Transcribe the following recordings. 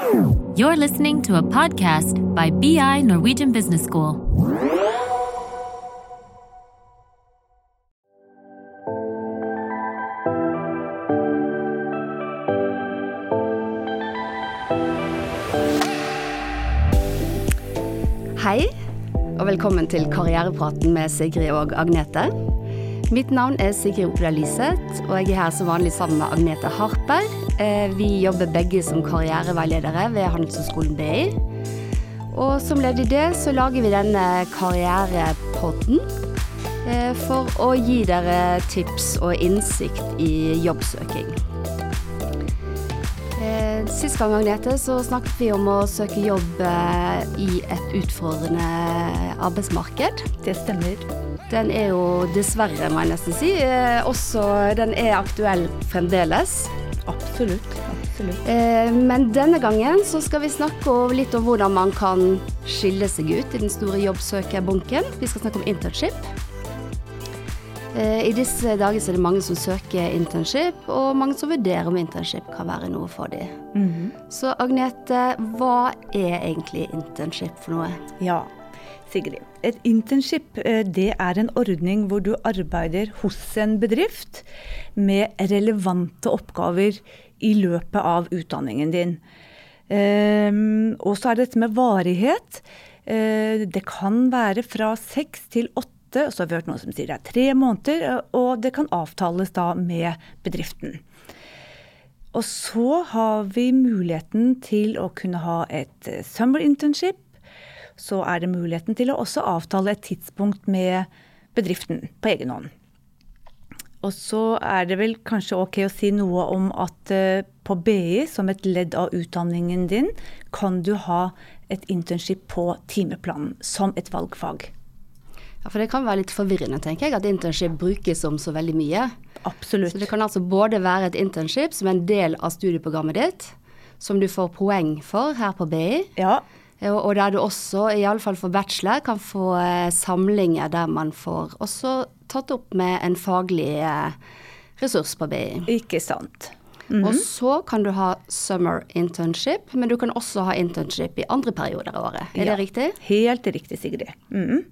You're listening to a podcast by BI Norwegian Business School. Hei, og velkommen til Karrierepraten med Sigrid og Agnete. Mitt navn er Sigrid Opedal Lyseth, og jeg er her som vanlig sammen med Agnete Harper. Eh, Vi jobber begge som karriereveiledere ved Handelshøyskolen BI. Og som ledd i det så lager vi denne karrierepodden eh, for å gi dere tips og innsikt i jobbsøking. Eh, Sist gang Agnete, så snakket vi om å søke jobb i et utfordrende arbeidsmarked. Det stemmer. Den er jo dessverre, må jeg nesten si, også den er aktuell fremdeles. Absolutt. Absolutt. Eh, Men denne gangen så skal vi snakke litt om hvordan man kan skille seg ut i den store jobbsøkerbunken. Vi skal snakke om internship. Eh, I disse dager så er det mange som søker internship, og mange som vurderer om internship kan være noe for dem. Mhm. Så Agnete, hva er egentlig internship for noe? Ja, Sigrid. Et internship eh, det er en ordning hvor du arbeider hos en bedrift med relevante oppgaver i løpet av utdanningen din. Ehm, og så er det dette med varighet. Eh, det kan være fra seks til åtte, så har vi hørt noen som sier det er tre måneder, og det kan avtales da med bedriften. Og så har vi muligheten til å kunne ha et eh, summer internship. Så er det muligheten til å også avtale et tidspunkt med bedriften på egen hånd. Og så er det vel kanskje ok å si noe om at eh, på BI, som et ledd av utdanningen din, kan du ha et internship på timeplanen som et valgfag. Ja, For det kan være litt forvirrende, tenker jeg, at internship brukes om så veldig mye. Absolutt. Så det kan altså både være et internship som er en del av studieprogrammet ditt, som du får poeng for her på BI, Ja, og og der du også, i alle fall for bachelor, kan få eh, samlinger der man får også tatt opp med en faglig eh, ressurs på BI. ikke sant. Og så kan du ha summer internship, men du kan også ha internship i andre perioder av året. Er Ja. det riktig? Helt riktig, Sigrid. Mm -hmm.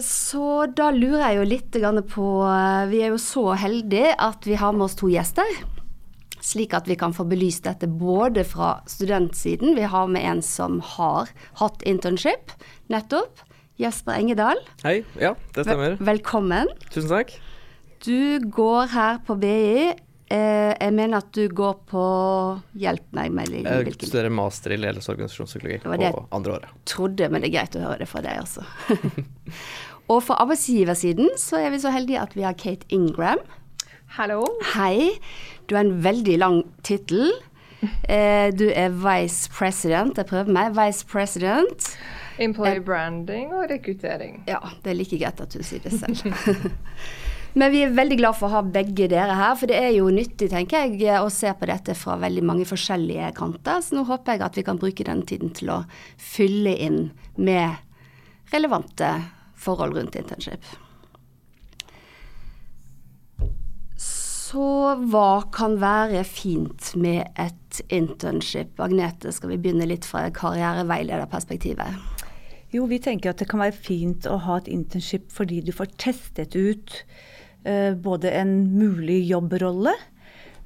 Så da lurer jeg jo litt på eh, Vi er jo så heldige at vi har med oss to gjester. Slik at vi kan få belyst dette både fra studentsiden. Vi har med en som har hatt internship, nettopp. Jesper Engedal. Hei. Ja, det stemmer. Velkommen. Tusen takk. Du går her på BI. Eh, jeg mener at du går på Hjelp meg med Jeg hvilken studerer master i ledelse og organisasjonspsykologi på det. andre året. trodde, men det er greit å høre det fra deg, også. og fra arbeidsgiversiden så er vi så heldige at vi har Kate Ingram. Hallo. Hei. Du har en veldig lang tittel. Eh, du er vice president. Jeg prøver meg. Vice president. Employee branding og rekruttering. Ja, det er like greit at du sier det selv. Men vi er veldig glad for å ha begge dere her, for det er jo nyttig, tenker jeg, å se på dette fra veldig mange forskjellige kanter. Så nå håper jeg at vi kan bruke den tiden til å fylle inn med relevante forhold rundt internship. Så hva kan være fint med et internship? Agnete, skal vi begynne litt fra karriereveilederperspektivet? Jo, vi tenker at det kan være fint å ha et internship fordi du får testet ut uh, både en mulig jobbrolle,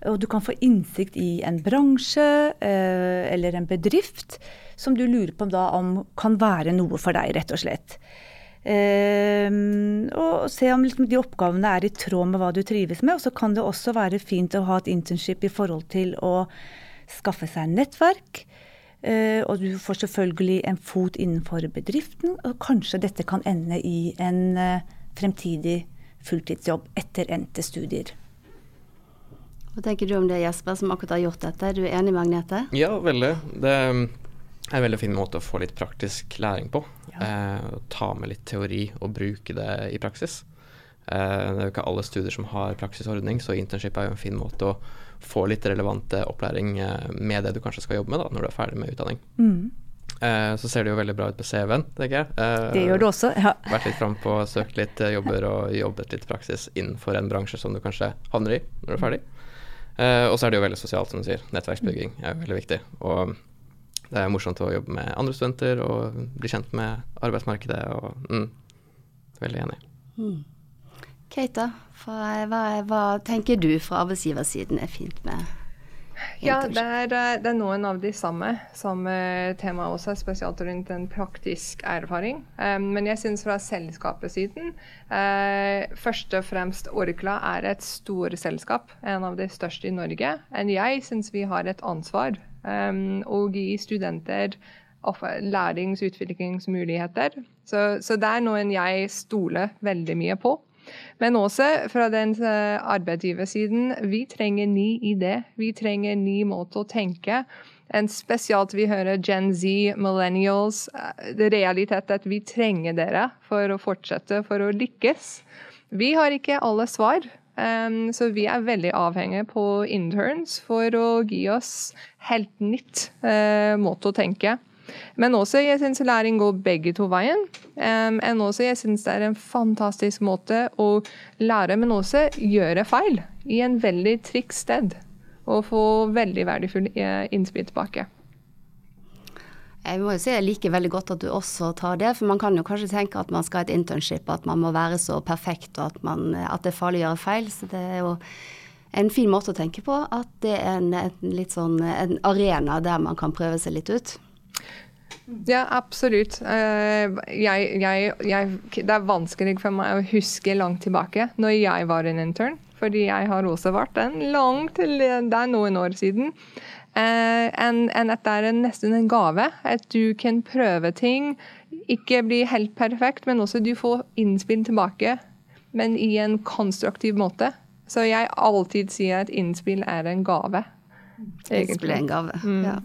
og du kan få innsikt i en bransje uh, eller en bedrift som du lurer på da om kan være noe for deg, rett og slett. Eh, og se om liksom, de oppgavene er i tråd med hva du trives med. Og så kan det også være fint å ha et internship i forhold til å skaffe seg nettverk. Eh, og du får selvfølgelig en fot innenfor bedriften, og kanskje dette kan ende i en eh, fremtidig fulltidsjobb etter endte studier. Hva tenker du om det, Jesper, som akkurat har gjort dette? Er du enig med Agnete? Ja, veldig. Det er en veldig fin måte å få litt praktisk læring på. Eh, å ta med litt teori og bruke det i praksis. Eh, det er jo ikke alle studier som har praksisordning, så internship er jo en fin måte å få litt relevant eh, opplæring eh, med det du kanskje skal jobbe med da, når du er ferdig med utdanning. Eh, så ser det jo veldig bra ut på CV-en, tenker jeg. Eh, Det gjør det også. Ja. Vært litt frampå, søkt litt eh, jobber og jobbet litt praksis innenfor en bransje som du kanskje havner i når du er ferdig. Eh, og så er det jo veldig sosialt, som du sier. Nettverksbygging er jo veldig viktig. Og det er morsomt å jobbe med andre studenter og bli kjent med arbeidsmarkedet. og mm, Veldig enig. Mm. Keita, hva, hva, hva tenker du fra arbeidsgiversiden er fint med Ja, det er, eh, det er, noen av de samme som tema også, spesielt rundt en praktisk erfaring. Um, men jeg syns fra selskapets siden uh, først og fremst Orkla er et stort selskap, en av de største i Norge. Men jeg syns vi har et ansvar um, og gi studenter lærings- og utviklingsmuligheter. Så, så det er noen jeg stoler veldig mye på. Men også fra den eh, arbeidsgiversiden. Vi trenger ny idé. Vi trenger ny måte å tenke. En spesielt vi hører Gen Z, millennials. Eh, realitet at vi trenger dere for å fortsette, for å lykkes. Vi har ikke alle svar. Um, så vi er veldig avhengige på interns for å gi oss helt nytt uh, måte å tenke. Men også jeg syns læring går begge to veien. Um, men også jeg syns det er en fantastisk måte å lære, men også gjøre feil i en veldig trikk sted. Og få veldig verdifull eh, innspill tilbake. Jeg må jo si jeg liker veldig godt at du også tar det, for man kan jo kanskje tenke at man skal ha et internship, at man må være så perfekt og at, man, at det er farlig å gjøre feil. Så det er jo en fin måte å tenke på at det er en, en litt sånn en arena der man kan prøve seg litt ut. Ja, absolutt. Eh, jeg, jeg, jeg, det er vanskelig for meg å huske langt tilbake når jeg var en intern. Fordi jeg har også vært en langt Det er noen år siden. Uh, enn en at det er nesten en gave. At du kan prøve ting. Ikke bli helt perfekt, men også du får innspill tilbake. Men i en konstruktiv måte. Så jeg alltid sier at innspill er en gave. Innspill er en gave, mm. ja.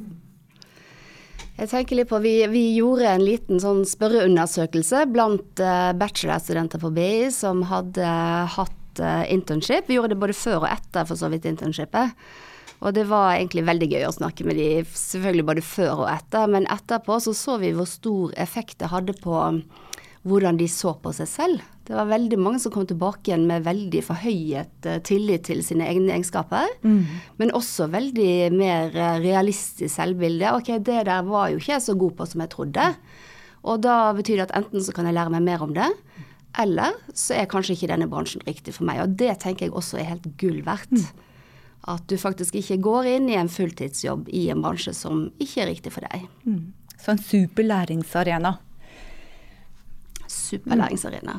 Jeg tenker litt på, Vi, vi gjorde en liten sånn spørreundersøkelse blant uh, bachelorstudenter på BI som hadde hatt uh, internship. Vi gjorde det både før og etter for så vidt internshipet. Og det var egentlig veldig gøy å snakke med de, selvfølgelig både før og etter. Men etterpå så så vi hvor stor effekt det hadde på hvordan de så på seg selv. Det var veldig mange som kom tilbake igjen med veldig forhøyet uh, tillit til sine egne egenskaper. Mm. Men også veldig mer uh, realistisk selvbilde. Ok, det der var jo ikke jeg så god på som jeg trodde. Og da betyr det at enten så kan jeg lære meg mer om det, eller så er kanskje ikke denne bransjen riktig for meg. Og det tenker jeg også er helt gull verdt. Mm. At du faktisk ikke går inn i en fulltidsjobb i en bransje som ikke er riktig for deg. Mm. Så en super læringsarena. Super læringsarena.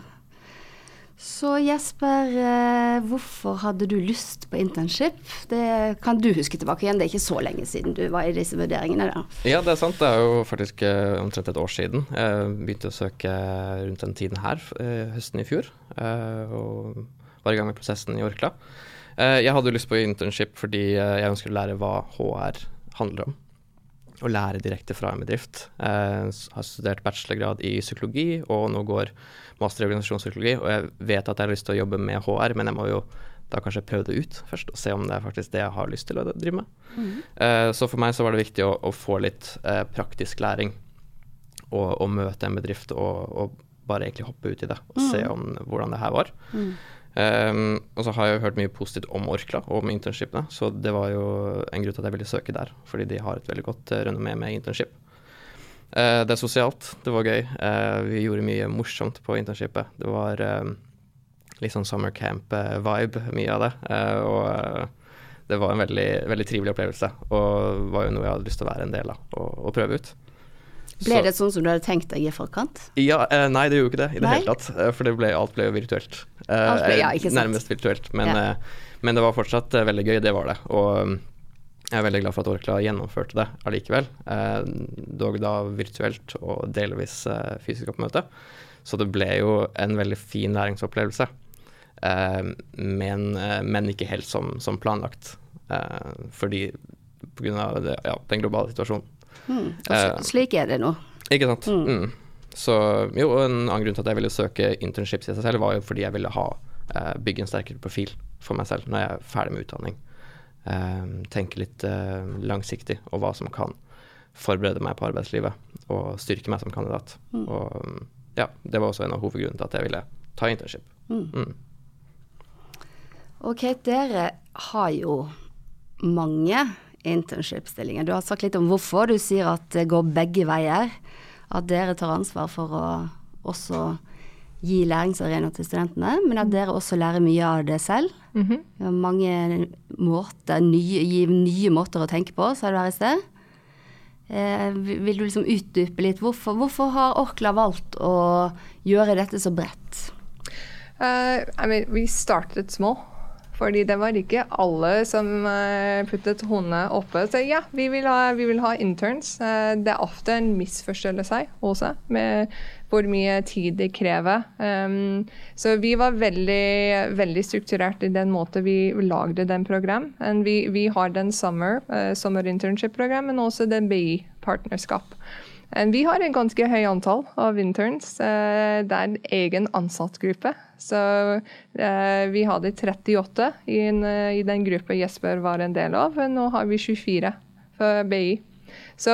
Så Jesper, eh, hvorfor hadde du lyst på internship? Det kan du huske tilbake igjen, det er ikke så lenge siden du var i disse vurderingene? da. Ja, det er sant. Det er jo faktisk eh, omtrent et år siden. Jeg begynte å søke rundt den tiden her, eh, høsten i fjor. Og var i gang med prosessen i Orkla. Jeg hadde lyst på internship fordi jeg ønsker å lære hva HR handler om. Å lære direkte fra en bedrift. Jeg har studert bachelorgrad i psykologi, og nå går master i organisasjonspsykologi, og jeg vet at jeg har lyst til å jobbe med HR, men jeg må jo da kanskje prøve det ut først, og se om det er faktisk det jeg har lyst til å drive med. Mm. Uh, så for meg så var det viktig å, å få litt uh, praktisk læring, og, og, møte en bedrift og, og, bare egentlig hoppe ut i det og mm. se om hvordan det her var. Mm. Um, og så har jeg jo hørt mye positivt om Orkla og om internshipene, så det var jo en grunn til at jeg ville søke der, fordi de har et veldig godt uh, renommé med internship. Uh, det er sosialt, det var gøy. Uh, vi gjorde mye morsomt på internshipet. Det var um, litt sånn summer camp-vibe, mye av det. og det var en veldig, veldig, trivelig opplevelse, og var jo noe jeg hadde lyst til å være en del av og, og prøve ut. Ble så, det sånn som du hadde tenkt deg i forkant? Ja, nei, det gjorde ikke det i det hele tatt. For ble, alt ble jo virtuelt. Ble, ja, nærmest virtuelt. Men, ja. men, det var fortsatt veldig gøy, det var det. Og jeg er veldig glad for at Orkla gjennomførte det allikevel, eh, dog da virtuelt og delvis eh, fysisk oppmøte. Så det ble jo en veldig fin læringsopplevelse, eh, men, eh, men, ikke helt som, som planlagt. Eh, fordi pga. Ja, den globale situasjonen. Mm, eh, slik er det nå. Ikke sant. Mm. Mm. Så jo, en annen grunn til at jeg ville søke internships i seg selv, var jo fordi jeg ville ha uh, bygge en sterkere profil for meg selv når jeg er ferdig med utdanning. Ehm, tenke litt uh, langsiktig og hva som kan forberede meg på arbeidslivet og styrke meg som kandidat. Mm. Og ja, det var også en av hovedgrunnene til at jeg ville ta internship. Mm. Mm. Ok, dere har jo mange internship-stillinger. Du har sagt litt om hvorfor. Du sier at det går begge veier. At dere tar ansvar for å også gi læringsarenaer til studentene, men at dere også lærer mye av det selv. Mm -hmm. Mange måter, nye, nye måter å tenke på, sa du her i sted. Eh, vil du liksom utdype litt? Hvorfor, hvorfor har Orkla valgt å gjøre dette så bredt? Uh, I mean, we started small. Fordi det var ikke alle som eh, puttet hodene oppe. Så ja, vi vil ha, vi vil ha interns. Eh, det er ofte en misforståelse også med hvor mye tid det krever. Um, så vi var veldig, veldig strukturert i den måten vi lagde den program. Vi, vi, har den summer, uh, summer internship-program, men også den BI-partnerskap. Vi har en ganske høy antall av interns. Uh, det er en egen ansattgruppe så eh, vi hadde 38 i, en, eh, i den gruppa Jesper var en del av. Nå har vi 24 for BI. Så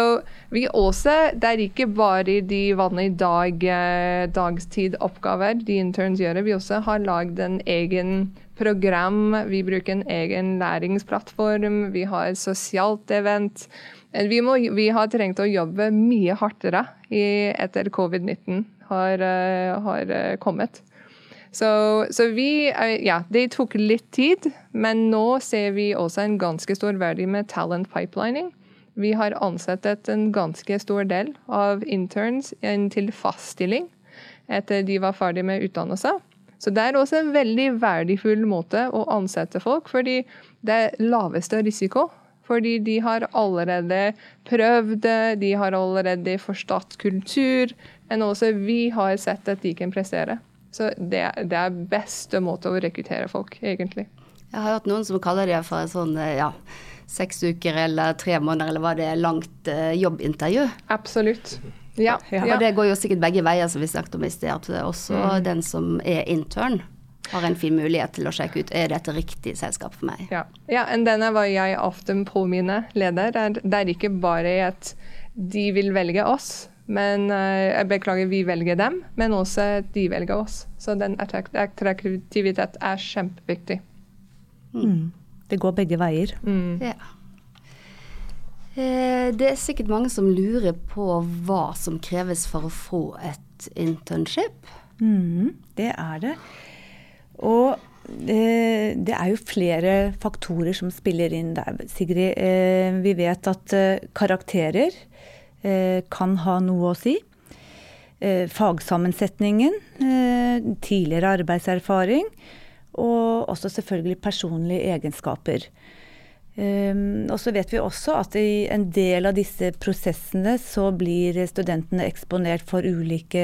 vi også, det er ikke bare de vanlige dag, eh, dagstidoppgaver de interns gjør. Vi også har lagd en egen program. Vi bruker en egen læringsplattform. Vi har et sosialt event. Eh, vi, må, vi har trengt å jobbe mye hardere i, etter covid-19 har, har kommet. Så, så, vi Ja, det tok litt tid, men nå ser vi også en ganske stor verdi med talent pipelining. Vi har ansatt en ganske stor del av interns til fast stilling etter de var ferdig med utdannelse. Så det er også en veldig verdifull måte å ansette folk, fordi det er laveste risiko. Fordi de har allerede prøvd det, de har allerede forstått kultur, men også vi har sett at de kan prestere. Så det, det er beste måte å rekruttere folk, egentlig. Jeg har hørt noen som kaller det for sånn eh, ja, seks uker eller tre måneder eller hva det langt uh, jobbintervju. Absolutt. Ja, ja. Og det går jo sikkert begge veier, som vi snakket om i sted. Også mm. den som er intern, har en fin mulighet til å sjekke ut er dette riktig selskap for meg. Ja, ja og denne var jeg ofte påminner leder. Det er ikke bare at de vil velge oss, men uh, jeg beklager, vi velger dem, men også de velger oss. Så den attraktivitet er kjempeviktig. Mm. Det går begge veier. Mm. Ja. Eh, det er sikkert mange som lurer på hva som kreves for å få et internship. Mm, det er det. Og eh, det er jo flere faktorer som spiller inn der, Sigrid. Eh, vi vet at eh, karakterer Eh, kan ha noe å si. Eh, fagsammensetningen, eh, tidligere arbeidserfaring og også selvfølgelig personlige egenskaper. Og så vet vi også at i en del av disse prosessene så blir studentene eksponert for ulike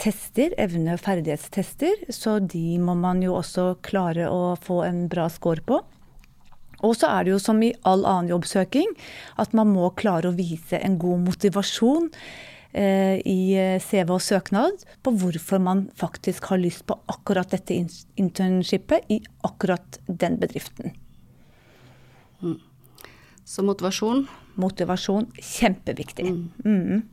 tester, evne- og ferdighetstester. Så de må man jo også klare å få en bra score på. Og så er det jo som i all annen jobbsøking at man må klare å vise en god motivasjon eh, i eh, CV og søknad på hvorfor man faktisk har lyst på akkurat dette internshipet i akkurat den bedriften. Mm. Så motivasjon? Motivasjon, kjempeviktig. Mm. Mm.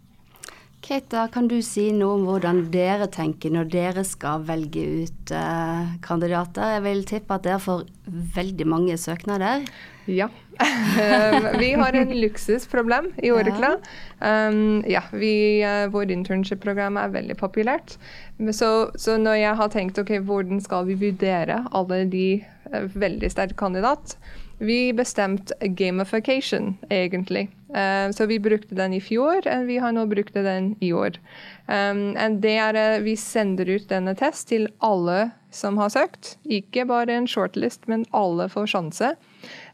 Keita, kan du si noe om hvordan dere tenker når dere skal velge ut eh, kandidater? Jeg vil tippe at dere får veldig mange søknader. Ja. vi har en luksusproblem i Orkla. Ja. Um, ja, vi, uh, vår internship-program er veldig populært. Så, så, når jeg har tenkt ok, hvordan skal vi vurdere alle de uh, veldig sterke kandidater vi bestemte gamification, egentlig. Uh, så vi brukte den i fjor, og vi har nå brukt den i år. Um, er, uh, vi sender ut denne test til alle som har søkt. Ikke bare en shortlist, men alle får sjanse.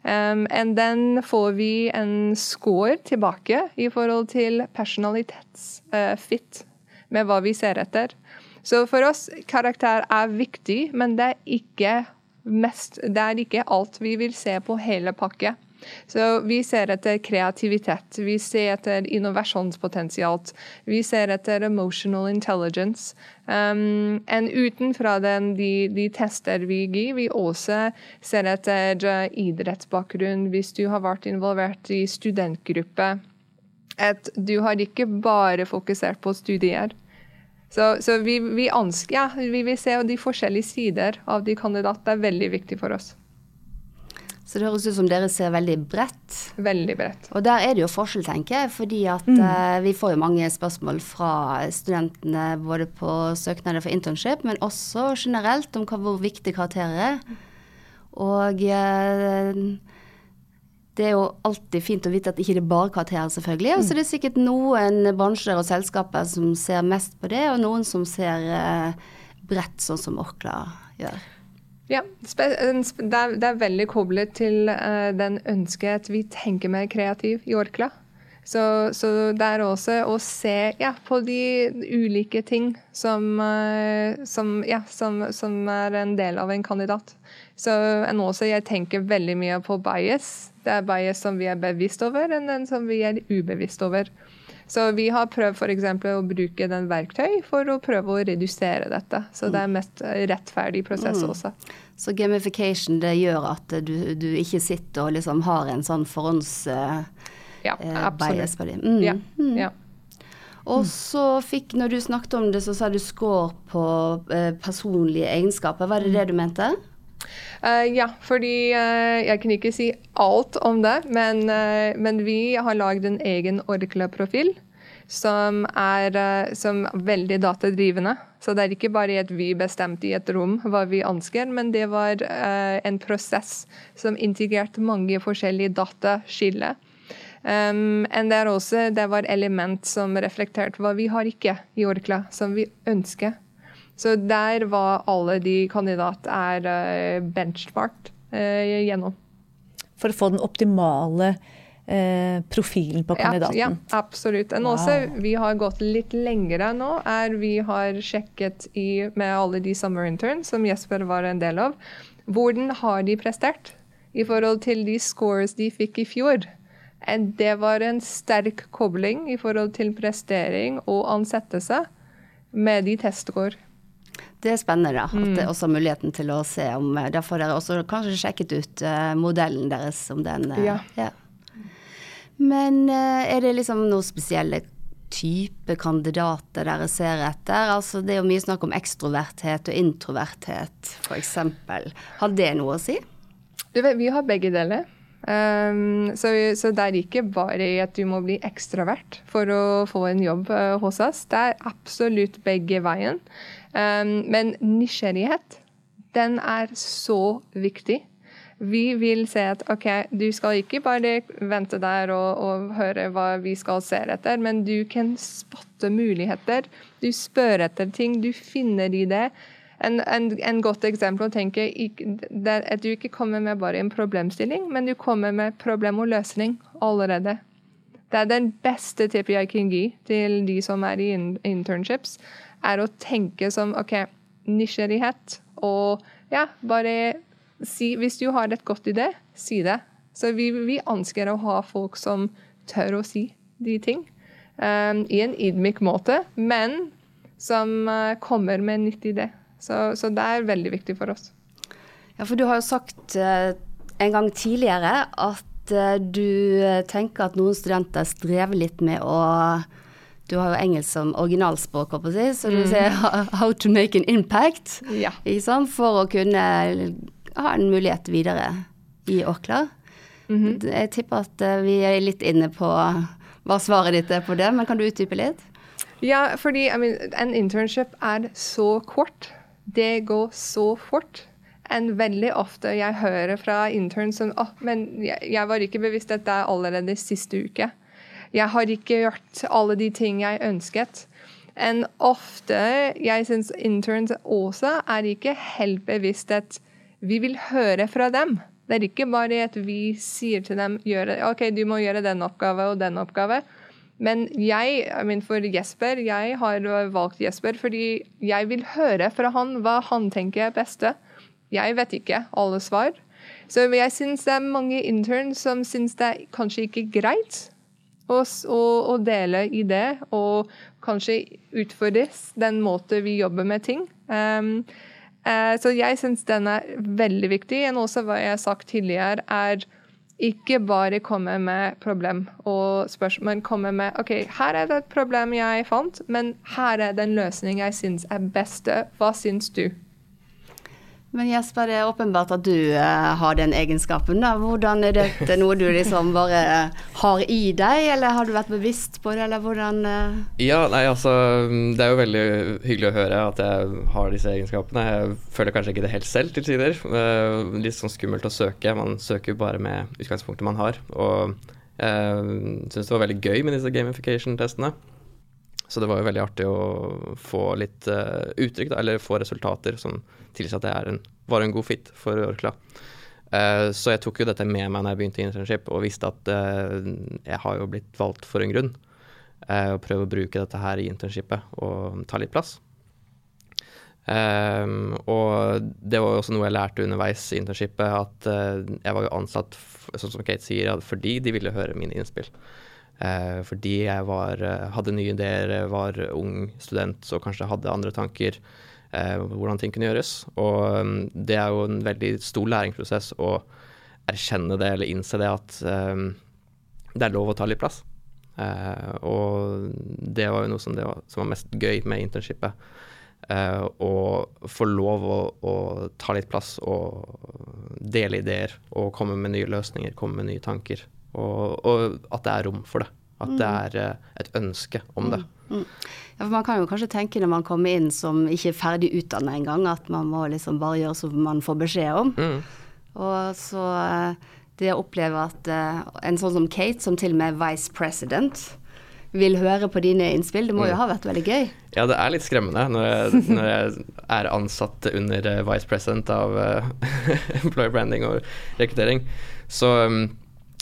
Um, den får vi en score tilbake i forhold til personalitetsfit, uh, med hva vi ser etter. Så for oss, karakter er viktig, men det er ikke mest Det er ikke alt vi vil se på hele pakke. Så vi ser etter kreativitet, vi ser etter innovasjonspotensial, vi ser etter emotional intelligence. Um, en utenfra den, de, de, tester vi gir, vi også ser etter uh, idrettsbakgrunn, hvis du har vært involvert i studentgruppe. At du har ikke bare fokusert på studier. Så, så vi, vi, ønsker, ja, vi vil se de forskjellige sider av de kandidatene. Det er veldig viktig for oss. Så det høres ut som dere ser veldig bredt. Veldig bredt. Og der er det jo forskjell, tenker jeg. Fordi at mm. uh, vi får jo mange spørsmål fra studentene både på søknader for internship, men også generelt om hva, hvor viktig karakterer er. Og uh, det er jo alltid fint å vite at ikke det er bare karakterer, selvfølgelig. Og Så det er sikkert noen bransjer og selskaper som ser mest på det, og noen som ser uh, bredt, sånn som Orkla gjør. Ja, det er, det er veldig koblet til uh, den ønsket vi tenker mer kreativ i Orkla. Så, så, det er også å se ja, på de ulike ting som, uh, som, ja, som, som, er en del av en kandidat. Så også jeg tenker veldig mye på bias. Det er bias som vi er bevisst over, enn den som vi er ubevisst over. Så vi har prøvd f.eks. å bruke den verktøy for å prøve å redusere dette. Så det er mest rettferdig prosess mm. også. Så gamification det gjør at du, du ikke sitter og liksom har en sånn forhåndsbias ja, på det. Mm. Ja, mm. ja. Og så fikk, når du snakket om det, så sa du score på uh, personlige egenskaper. Var det det du mente? Uh, ja, fordi uh, jeg kan ikke si alt om det, men, uh, men vi har lagd en egen Orkla-profil som er som veldig datadrivende. Så det er ikke bare at vi bestemte i et rom hva vi ønsker, men det var en prosess som integrerte mange forskjellige dataskiller. Um, det, også, det var element som reflekterte hva vi har ikke i Orkla, som vi ønsker. Så der var alle de kandidater er uh, benchmarked uh, gjennom. For å få den optimale Eh, profilen på kandidaten? Ja, ja absolutt. Wow. Også, vi har gått litt lengre nå. er Vi har sjekket i, med alle de summer interns som Jesper var en del av, hvordan har de prestert i forhold til de scores de fikk i fjor. Det var en sterk kobling i forhold til prestering og ansettelse med de testscore. Det er spennende. At det er også muligheten til å se om eh, Da får dere også kanskje sjekket ut uh, modellen deres, om den uh, ja. ja. Men er det liksom noen spesielle type kandidater dere ser etter? Altså det er jo mye snakk om ekstroverthet og introverthet, f.eks. Har det noe å si? Du vet, vi har begge deler. Um, så, så, det er ikke bare at du må bli ekstravert for å få en jobb uh, hos oss. Det er absolutt begge veien. Um, men nysgjerrighet, den er så viktig. Vi vil se at OK, du skal ikke bare vente der og, og høre hva vi skal se etter, men du kan spotte muligheter. Du spør etter ting, du finner i det. En, en, en, godt eksempel å tenke at du ikke kommer med bare en problemstilling, men du kommer med problem og løsning allerede. Det er den beste tippet jeg kan gi til de som er i internships er å tenke som OK, nysgjerrighet og ja, bare si Hvis du har et godt idé, si det. Så vi, vi ønsker å ha folk som tør å si de ting. Um, I en ydmyk måte, men som uh, kommer med en nytt idé. Så, så, det er veldig viktig for oss. Ja, for du har jo sagt uh, en gang tidligere at uh, du tenker at noen studenter strever litt med å du har jo engelsk som originalspråk, si, så du mm. sier 'how to make an impact' ja. for å kunne ha en mulighet videre i Åkla. Mm -hmm. Jeg tipper at eh, vi er litt inne på hva svaret ditt er på det, men kan du utdype litt? Ja, fordi I mean, en internship er så kort. Det går så fort. En veldig ofte jeg hører fra interns som oh, men jeg, jeg var ikke bevisst at det er allerede siste uke. Jeg har ikke gjort alle de ting jeg ønsket. Enn ofte, jeg syns interns også er ikke helt bevisst at vi vil høre fra dem. Det er ikke bare at vi sier til dem OK, du må gjøre den oppgave og den oppgave. Men jeg, for Jesper, jeg har valgt Jesper fordi jeg vil høre fra han hva han tenker er beste. Jeg vet ikke alle svar. Så jeg syns det er mange interns som syns det er kanskje ikke greit og, og, dele i det, og kanskje utfordres den måten vi jobber med ting. Um, uh, så jeg syns den er veldig viktig. Og også hva jeg har sagt tidligere, er ikke bare komme med problem og spørsmål, men komme med OK, her er det et problem jeg fant, men her er det en løsning jeg syns er beste. Hva syns du? Men Jesper, det er åpenbart at du uh, har den egenskapen. da. Hvordan Er dette noe du liksom bare har i deg, eller har du vært bevisst på det, eller hvordan uh... Ja, nei, altså Det er jo veldig hyggelig å høre at jeg har disse egenskapene. Jeg føler kanskje ikke det helt selv til tider. litt sånn skummelt å søke. Man søker jo bare med utgangspunktet man har. Og jeg syns det var veldig gøy med disse gamification-testene. Så det var jo veldig artig å få litt uh, uttrykk, da, eller få resultater som tilsier at jeg en, var en god fit for Orkla. Uh, så jeg tok jo dette med meg når jeg begynte i internship, og visste at uh, jeg har jo blitt valgt for en grunn. og prøve å bruke dette her i internshipet og ta litt plass. Um, og det var jo også noe jeg lærte underveis i internshipet, at jeg var jo ansatt, sånn som Kate sier, fordi de ville høre mine innspill. Uh, fordi jeg var, eh, hadde nye ideer, var ung student og kanskje hadde andre tanker. Eh, hvordan ting kunne gjøres. Og um, det er jo en veldig stor læringsprosess å erkjenne det eller innse det at um, det er lov å ta litt plass. Uh, og det var jo noe som, var, som var, mest gøy med internshipet. Uh, å få lov å, å, ta litt plass og dele ideer og komme med nye løsninger, komme med nye tanker. Og, og, at det er rom for det. At det mm. er uh, et ønske om det. Mm. Mm. Ja, for Man kan jo kanskje tenke når man kommer inn som ikke er ferdig utdanna engang, at man må liksom bare gjøre som man får beskjed om. Mm. Og så uh, det å oppleve at uh, en sånn som Kate, som til og med er vice president, vil høre på dine innspill. Det må jo ha vært veldig gøy? Ja, det er litt skremmende når jeg, når jeg er ansatt under vice president av employer branding og rekruttering. Så um,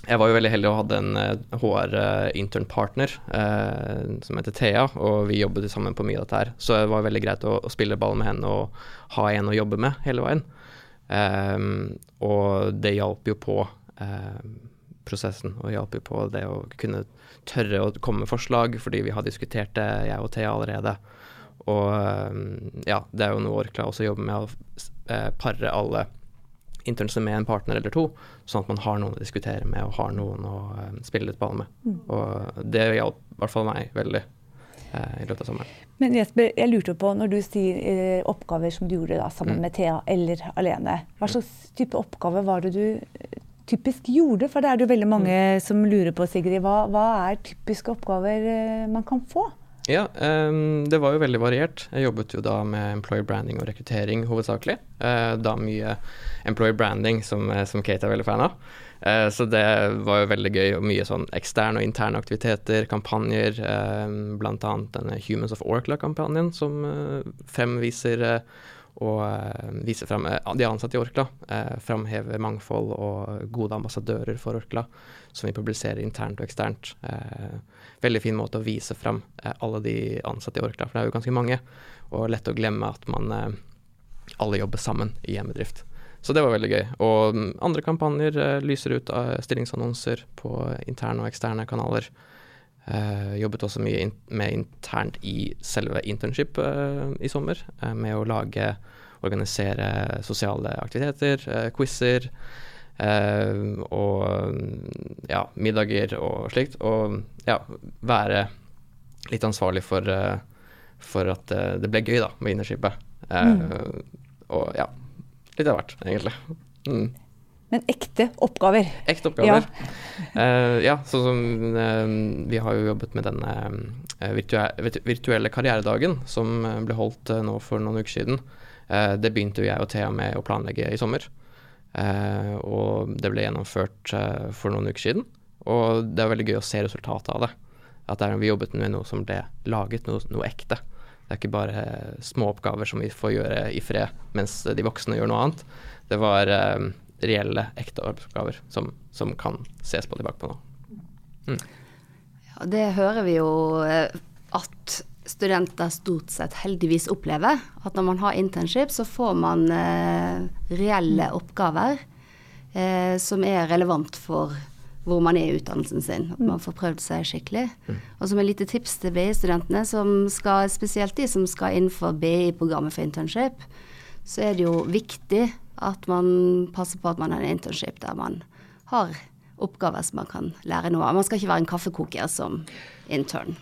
jeg var jo veldig heldig og hadde en HR-intern-partner eh, eh, som heter Thea, og vi jobbet sammen på mye av dette her. Så det var veldig greit å, å spille ball med henne og ha en å jobbe med hele veien. Eh, og det hjalp jo på eh, prosessen, og hjalp jo på det å kunne tørre å komme med forslag, fordi vi har diskutert det, jeg og Thea, allerede. Og um, ja, det er jo noe Orkla også jobber med, å pare alle internship med en partner eller to, sånn at man har noen å diskutere med og har noen å um, spille litt ball med. Mm. Og det hjalp i hvert fall meg veldig eh, i løpet av sommeren. Men Jesper, jeg lurte på, når du sier uh, oppgaver som du gjorde da, sammen mm. med Thea eller alene, hva mm. slags type oppgave var det du eh, typisk gjorde? For det er det jo veldig mange mm. som lurer på, Sigrid. Hva, hva er typiske oppgaver man kan få? Ja, um, det var jo veldig variert. Jeg jobbet jo da med employer branding og rekruttering hovedsakelig. Uh, da mye employer branding, som, eh, som, Kate er veldig fan av. Uh, så det var jo veldig gøy, og mye sånn eksterne og interne aktiviteter, kampanjer. Uh, Blant annet denne Humans of Orkla-kampanjen, som fremviser og vise frem de ansatte i Orkla. Framhever mangfold og gode ambassadører for Orkla, som vi publiserer internt og eksternt. Eh, veldig fin måte å vise frem eh, alle de ansatte i Orkla, for det er jo ganske mange. Og lett å glemme at man eh, alle jobber sammen i en bedrift. Så det var veldig gøy. Og mm, andre kampanjer eh, lyser ut av stillingsannonser på interne og eksterne kanaler. Uh, jobbet også mye in med internt i selve internship uh, i sommer, med å lage organisere sosiale aktiviteter, quizer. Uh, og ja, middager og slikt. Og ja, være litt ansvarlig for, uh, for at uh, det ble gøy da, med innerskipet. Mm. Og ja, litt av hvert, egentlig. Mm. Men ekte oppgaver? Ekte oppgaver. Ja, ja sånn som Vi har jo jobbet med denne uh, virtuelle karrieredagen som ble holdt nå for noen uker siden. Det begynte jo jeg og Thea med å planlegge i sommer. Eh, og det ble gjennomført eh, for noen uker siden. Og det er veldig gøy å se resultatet av det. At er, vi jobbet med noe som ble laget, noe, noe ekte. Det er ikke bare små oppgaver som vi får gjøre i fred mens de voksne gjør noe annet. Det var eh, reelle, ekte arbeidsoppgaver som, som, kan ses på tilbake på nå. Mm. Ja, det hører vi jo eh, at studenter stort sett heldigvis opplever. At når man har internship, så får man eh, reelle oppgaver eh, som er relevant for hvor man er i utdannelsen sin. At man får prøvd seg skikkelig. Mm. Og som et lite tips til BI-studentene, spesielt de som skal innenfor BI-programmet for internship, så er det jo viktig at man passer på at man har en internship der man har oppgaver som man kan lære noe av. Man skal ikke være en kaffekoker som intern.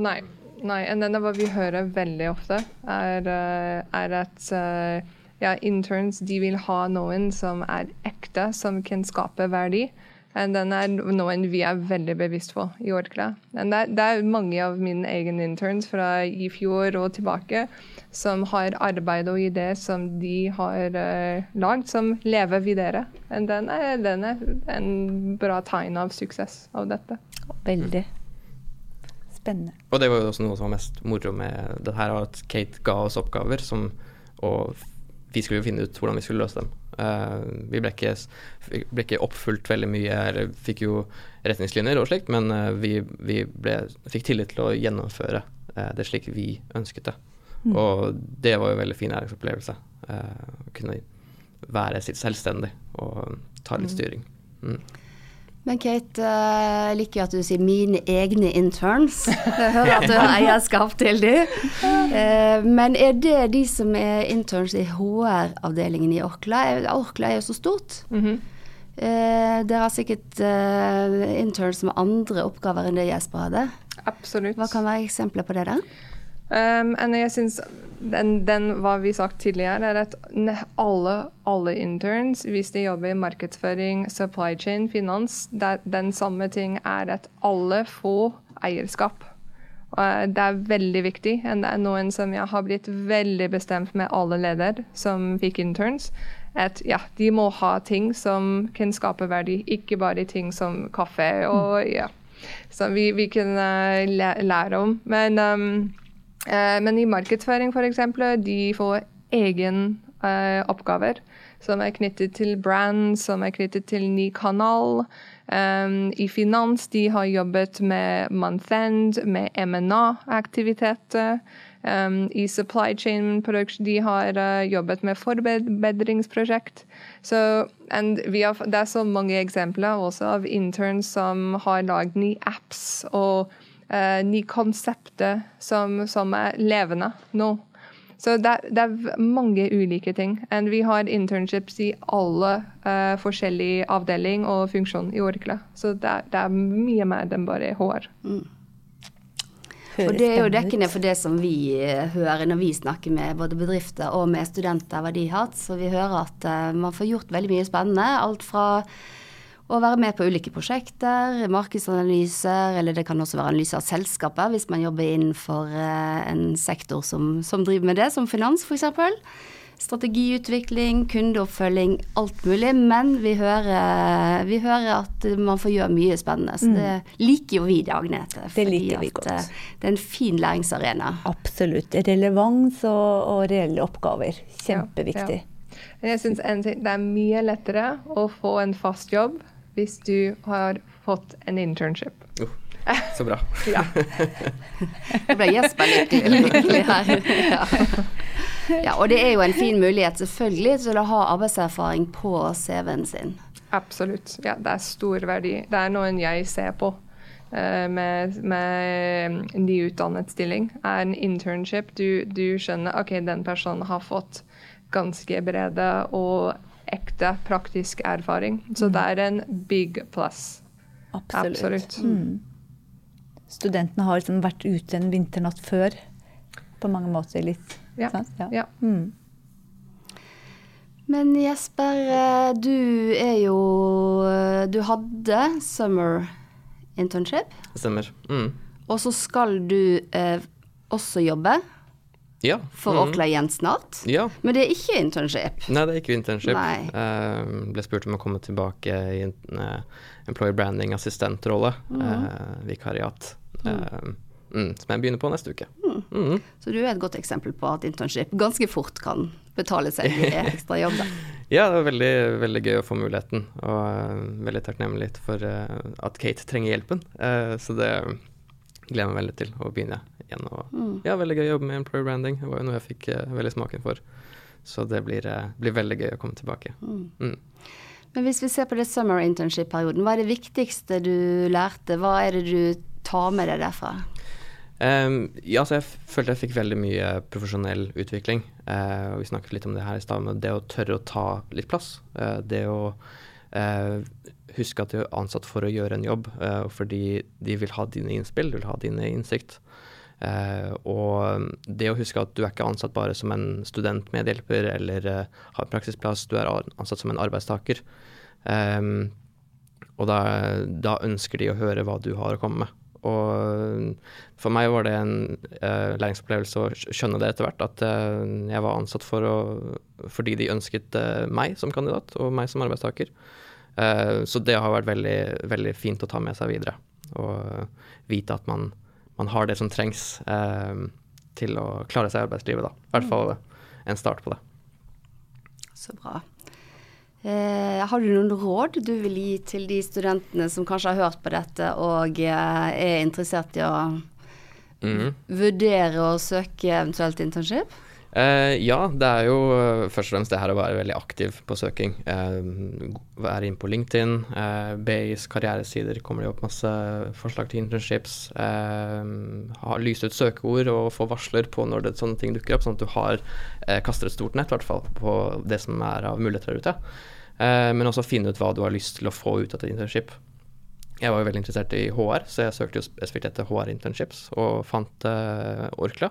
Nei, Nei, en av hva vi hører veldig ofte, er, eh, er at uh, ja, interns de vil ha noen som er ekte, som kan skape verdi. Og den er noen vi er veldig bevisst på i Orkla. Det det er mange av mine egne interns fra i fjor og tilbake som har arbeid og ideer som de har uh, lagd, som lever videre. Og den er, den er en bra tegn av suksess av dette. Veldig spennende. Og det var jo også noe som var mest moro med det her, at Kate ga oss oppgaver som Og vi skulle jo finne ut hvordan vi skulle løse dem. Uh, vi ble ikke, ble ikke, oppfulgt veldig mye, eller fikk jo retningslinjer og slikt, men uh, vi, vi ble, fikk tillit til å gjennomføre uh, det slik vi ønsket det. Mm. Og det var jo en veldig fin læringsopplevelse. Å kunne være selvstendig og ta litt mm. styring. Mm. Men Kate, jeg liker jo at du sier 'mine egne interns'. Jeg hører at du har eierskap til dem. Men er det de som er interns i HR-avdelingen i Orkla? Orkla er jo så stort. Mm -hmm. Dere har sikkert interns med andre oppgaver enn det Jesper hadde. Absolutt. Hva kan være eksempler på det? da? Um, jeg synes den, den, hva vi sagt tidligere, er at alle, alle, interns, hvis de jobber i markedsføring, supply chain, finans, det, den samme ting er at alle får eierskap. Uh, det er veldig viktig. og Det er noen som jeg har blitt veldig bestemt med alle ledere som fikk interns. At ja, de må ha ting som kan skape verdi, ikke bare ting som kaffe og ja, som vi, vi kan uh, lære om. Men um, men i markedsføring f.eks., de får egen eh, oppgaver som er knyttet til brand, som er knyttet til ny kanal. Um, I finans de har jobbet med month end, med MNA-aktiviteter. Um, I supply chain production de har uh, jobbet med forbedringsprosjekt. Så har, det er så mange eksempler også av interns som har lagd nye apps. og uh, nye konsepter som, som, er levende nå. Så det, det, er mange ulike ting. And vi har internships i alle uh, forskjellige avdeling og funksjon i Orkla. Så det, det, er mye mer enn bare HR. Mm. Og det er jo dekkende for det som vi eh, hører når vi snakker med både bedrifter og med studenter, hva de har hatt. Så vi hører at uh, man får gjort veldig mye spennende. Alt fra og være med på ulike prosjekter, markedsanalyser, eller det kan også være analyse av selskaper hvis man jobber innenfor eh, en sektor som, som driver med det, som finans f.eks. Strategiutvikling, kundeoppfølging, alt mulig. Men vi hører, vi hører, at man får gjøre mye spennende. Så det mm. liker jo vi det, Agnete. Det liker vi godt. Eh, det er en fin læringsarena. Absolutt. Relevans og, og reelle oppgaver. Kjempeviktig. Ja, ja. Jeg syns det er mye lettere å få en fast jobb hvis du har fått en internship. Uh, så bra. ja. Jeg ble Jesper lykkelig her. ja. ja. Og det er jo en fin mulighet selvfølgelig til å ha arbeidserfaring på CV-en sin. Absolutt. Ja, det er stor verdi. Det er noen jeg ser på. Uh, med, med nyutdannet stilling, er en internship. Du, du skjønner ok, den personen har fått ganske brede og ekte praktisk erfaring. Så mm. det er en big plus. Absolutt. Absolutt. Mm. Studentene har liksom vært ute en vinternatt før på mange måter litt. Ja. ja. ja. Mm. Men Jesper, eh, du er jo eh, Du hadde summer internship. Stemmer. Mm. Og så skal du eh, også jobbe ja. For mm. Orkla igjen snart. Ja. Men det er ikke internship? Nei, det er ikke internship. Uh, ble spurt om å komme tilbake i en uh, employer branding assistentrolle, mm. uh, vikariat. Mm. Mm, som jeg begynner på neste uke. Mm. Mm. Så du er et godt eksempel på at internship ganske fort kan betale seg i ekstra jobb, da. ja, det var veldig, veldig gøy å få muligheten, og veldig takknemlig for at Kate trenger hjelpen. så det gleder meg veldig til å begynne igjen. Og mm. ja, veldig gøy å jobbe med employer branding. Det var jo noe jeg fikk uh, veldig smaken for. Så det blir, uh, blir, veldig gøy å komme tilbake. Mm. Mm. Men hvis vi ser på det summer internship-perioden, hva er det viktigste du lærte? Hva er det du tar med deg derfra? Um, ja, så jeg følte jeg fikk veldig mye profesjonell utvikling. Uh, vi snakket litt om det her i stad, men det å tørre å ta litt plass. Uh, det å uh, huske at du er ansatt for å gjøre en jobb, fordi de vil ha dine innspill, de vil ha dine innsikt. Uh, og det å huske at du er ikke ansatt bare som en studentmedhjelper eller uh, har praksisplass, du er ansatt som en arbeidstaker. Um, og da, da, ønsker de å høre hva du har å komme med. Og for meg var det en uh, læringsopplevelse å skjønne det etter hvert, at jeg var ansatt for å, fordi de ønsket meg som kandidat og meg som arbeidstaker. Så det har vært veldig, veldig fint å ta med seg videre. Og vite at man man har det som trengs eh, til å klare seg i arbeidslivet, da. I hvert fall en start på det. Så bra. Eh, har du noen råd du vil gi til de studentene som kanskje har hørt på dette og eh, er interessert i å mm. vurdere å søke eventuelt internship? Eh, ja, det er jo eh, først og fremst det her å være veldig aktiv på søking. Eh, være inn på LinkedIn. Eh, BIs karrieresider kommer det opp masse forslag til internships. Ha lyst ut søkeord og få varsler på når det, sånne ting dukker opp, sånn at du har kaster et stort nett hvert fall, på det som er av muligheter der ute. Men også finne ut hva du har lyst til å få ut av et internship. Jeg var jo veldig interessert i HR, så jeg søkte jo spesifikt etter HR-internships og fant Orkla.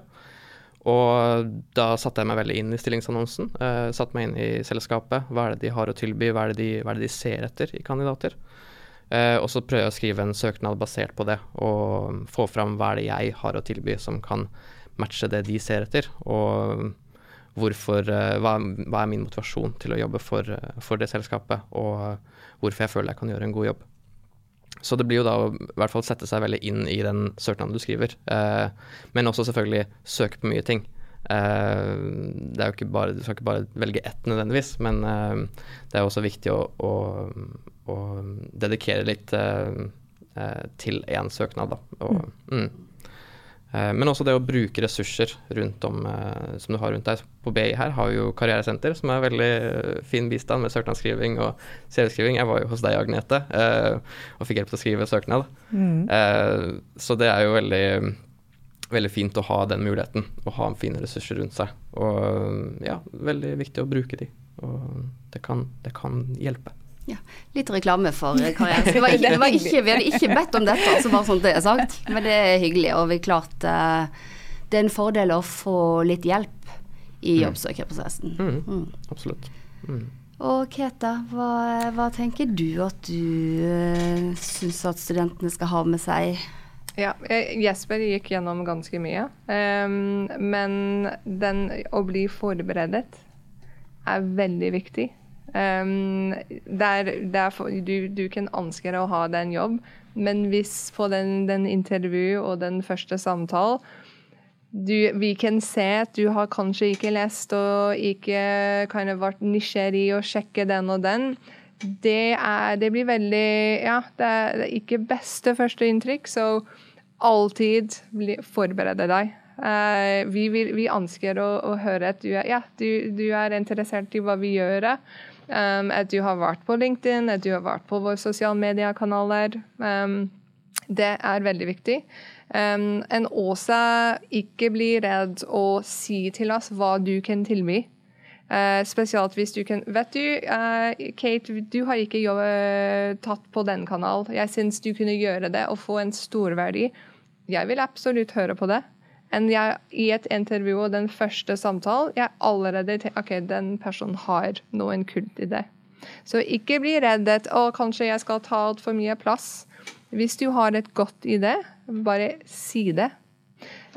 Og da satte jeg meg veldig inn i stillingsannonsen. Uh, satte meg inn i selskapet. Hva er det de har å tilby, hva er det de, er det de ser etter i kandidater? Uh, og så prøver jeg å skrive en søknad basert på det, og få fram hva er det jeg har å tilby som kan matche det de ser etter. Og hvorfor, uh, hva, hva, er min motivasjon til å jobbe for, for det selskapet, og hvorfor jeg føler jeg kan gjøre en god jobb. Så det blir jo da å i hvert fall sette seg veldig inn i den søknaden du skriver. Eh, men også selvfølgelig søke på mye ting. Eh, det er jo ikke bare, Du skal ikke bare velge ett nødvendigvis, men eh, det er også viktig å, å, å dedikere litt eh, eh, til én søknad, da. Og, mm. Eh, men også det å bruke ressurser rundt om eh, som du har rundt deg. På BI her har vi jo karrieresenter, som er veldig eh, fin bistand med søknadsskriving og CV-skriving. Jeg var jo hos deg, Agnete, og fikk hjelp til å skrive søknad. Mm. Så det er jo veldig, veldig fint å ha den muligheten, å ha fine ressurser rundt seg. Og ja, veldig viktig å bruke de. Og det kan, det kan hjelpe. Ja, litt reklame for karrieren. Det var ikke, det var ikke, vi hadde ikke bedt om dette, altså bare sånn det er sagt. Men det er hyggelig. Og vi klart uh, det er en fordel å få litt hjelp i mm. jobbsøkerprosessen. Mm. Mm. Absolutt. Mm. Og Keta, hva, hva, tenker du at du uh, syns at studentene skal ha med seg? Ja, Jesper gikk gjennom ganske mye. Um, men den å bli forberedt er veldig viktig. Um, der, der for, du, du, kan ønske å ha den jobb, men hvis på den, den intervju og den første samtalen vi kan se at du har kanskje ikke lest og ikke kind of vært nysgjerrig og sjekke den og den. Det, er, det blir veldig Ja, det er, det er ikke beste førsteinntrykk, så alltid forberede deg. Uh, vi, vil, vi, ønsker å, å, høre at du er, ja, du, du er interessert i hva vi gjør. Um, at du har vært på LinkedIn, at du har vært på våre sosiale mediekanaler. Um, det er veldig viktig. Um, en også ikke bli redd å si til oss hva du kan tilby. Uh, spesielt hvis du kan Vet du, uh, Kate, du har ikke jobbet, tatt på den kanalen. Jeg syns du kunne gjøre det og få en storverdi. Jeg vil absolutt høre på det enn jeg i et intervju og den første samtalen jeg allerede tenker OK, den personen har noen kult i det. Så ikke bli reddet å, kanskje jeg skal ta altfor mye plass. Hvis du har et godt idé, bare si det.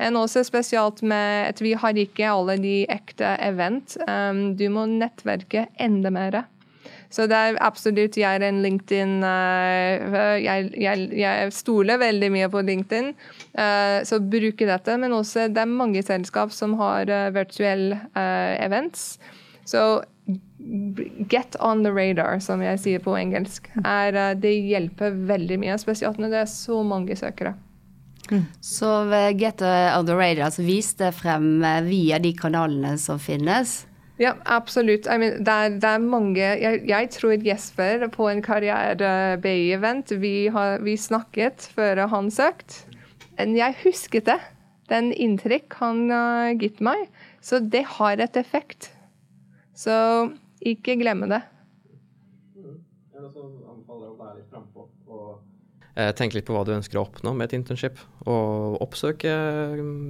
En også spesielt med at vi har ikke alle de ekte event. Um, du må nettverke enda mer. Så det er absolutt Jeg er en LinkedIn uh, jeg, jeg, jeg, stoler veldig mye på LinkedIn, så bruker dette. Men også det er mange selskap som har uh, virtuelle events. Så get on the radar, som jeg sier på engelsk. Er, det hjelper veldig mye, spesielt når det er så mange søkere. Mm. Så get on the radar, altså vis det frem via de kanalene som finnes. Ja, absolutt. I mean, det, er, det, er, mange jeg, jeg, tror Jesper på en karriere-BI-event vi, vi, snakket før han søkte. Men jeg husket det. Den inntrykk han har uh, gitt meg. Så det har et effekt. Så ikke glemme det. Jeg også anbefaler å være litt frampå. Eh, tenke litt på hva du ønsker å oppnå med et internship. Og oppsøke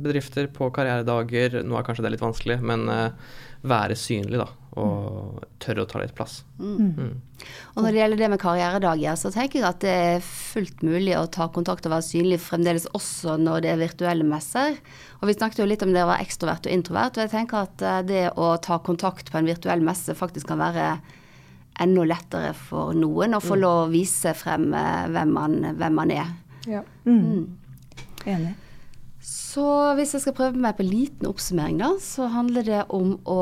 bedrifter på karrieredager. Nå er kanskje det litt vanskelig, men eh, være synlig, da. Og tørre å ta litt plass. Mm. Mm. Og når det gjelder det med karrieredager, så tenker jeg at det er fullt mulig å ta kontakt og være synlig fremdeles også når det er virtuelle messer. Og vi snakket jo litt om det å være ekstrovert og introvert, og jeg tenker at eh, det å ta kontakt på en virtuell messe faktisk kan være enda lettere for noen å få mm. lov å vise frem eh, hvem man, hvem man er. Ja. Mm. mm. Enig. Så hvis jeg skal prøve meg på en liten oppsummering, da, så handler det om å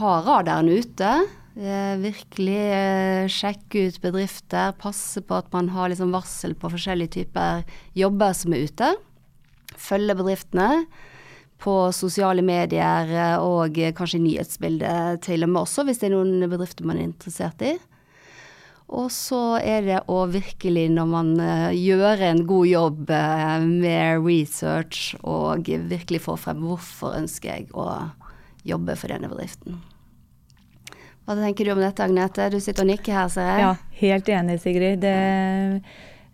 ha radaren ute. Eh, virkelig eh, sjekke ut bedrifter, passe på at man har liksom varsel på forskjellige typer jobber som er ute. Følge bedriftene på sosiale medier eh, og kanskje nyhetsbildet til og med også, hvis det er noen bedrifter man er interessert i. Og så er det å virkelig, når man uh, gjør en god jobb uh, med research, og virkelig får frem hvorfor ønsker jeg å jobbe for denne bedriften. Hva tenker du om dette, Agnete? Du sitter og nikker her, ser jeg. Ja, helt enig, Sigrid. Det,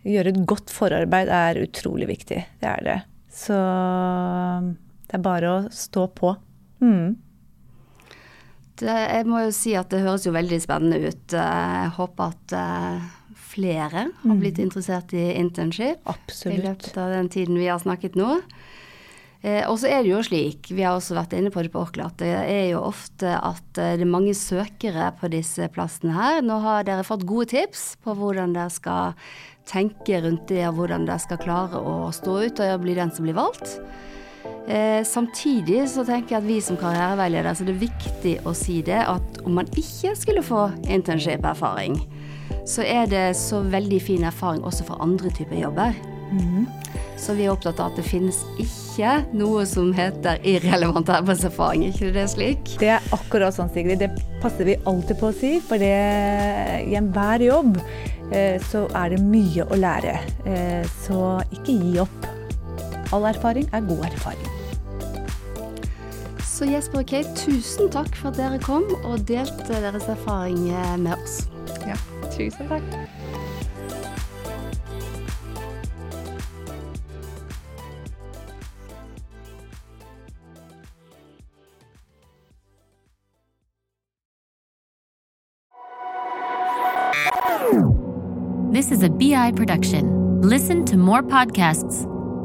å gjøre et godt forarbeid er utrolig viktig. Det er det. Så det er bare å stå på. Mm. Det, jeg må jo si at det høres jo veldig spennende ut. Jeg håper at eh, flere har mm. blitt interessert i internship Absolutt. i løpet av den tiden vi har snakket nå. Eh, og så er det jo slik, vi har også vært inne på det på Orkla, at det er jo ofte at eh, det er mange søkere på disse plassene her. Nå har dere fått gode tips på hvordan dere skal tenke rundt det, og hvordan dere skal klare å stå ut og bli den som blir valgt. Eh, samtidig så tenker jeg at vi som karriereveileder, så det er viktig å si det at om man ikke skulle få internship-erfaring, så er det så veldig fin erfaring også for andre typer jobber. Mm. Så vi er opptatt av at det finnes ikke noe som heter irrelevant arbeidserfaring. ikke det slik? Det er akkurat sånn, Sigrid. Det passer vi alltid på å si. For det, i enhver jobb eh, så er det mye å lære. Eh, så ikke gi opp. All erfaring er god erfaring. Så Jesper og Kate, tusen takk for at dere kom og delte deres erfaring med oss. Ja, tusen takk. This is a BI production. Listen to more podcasts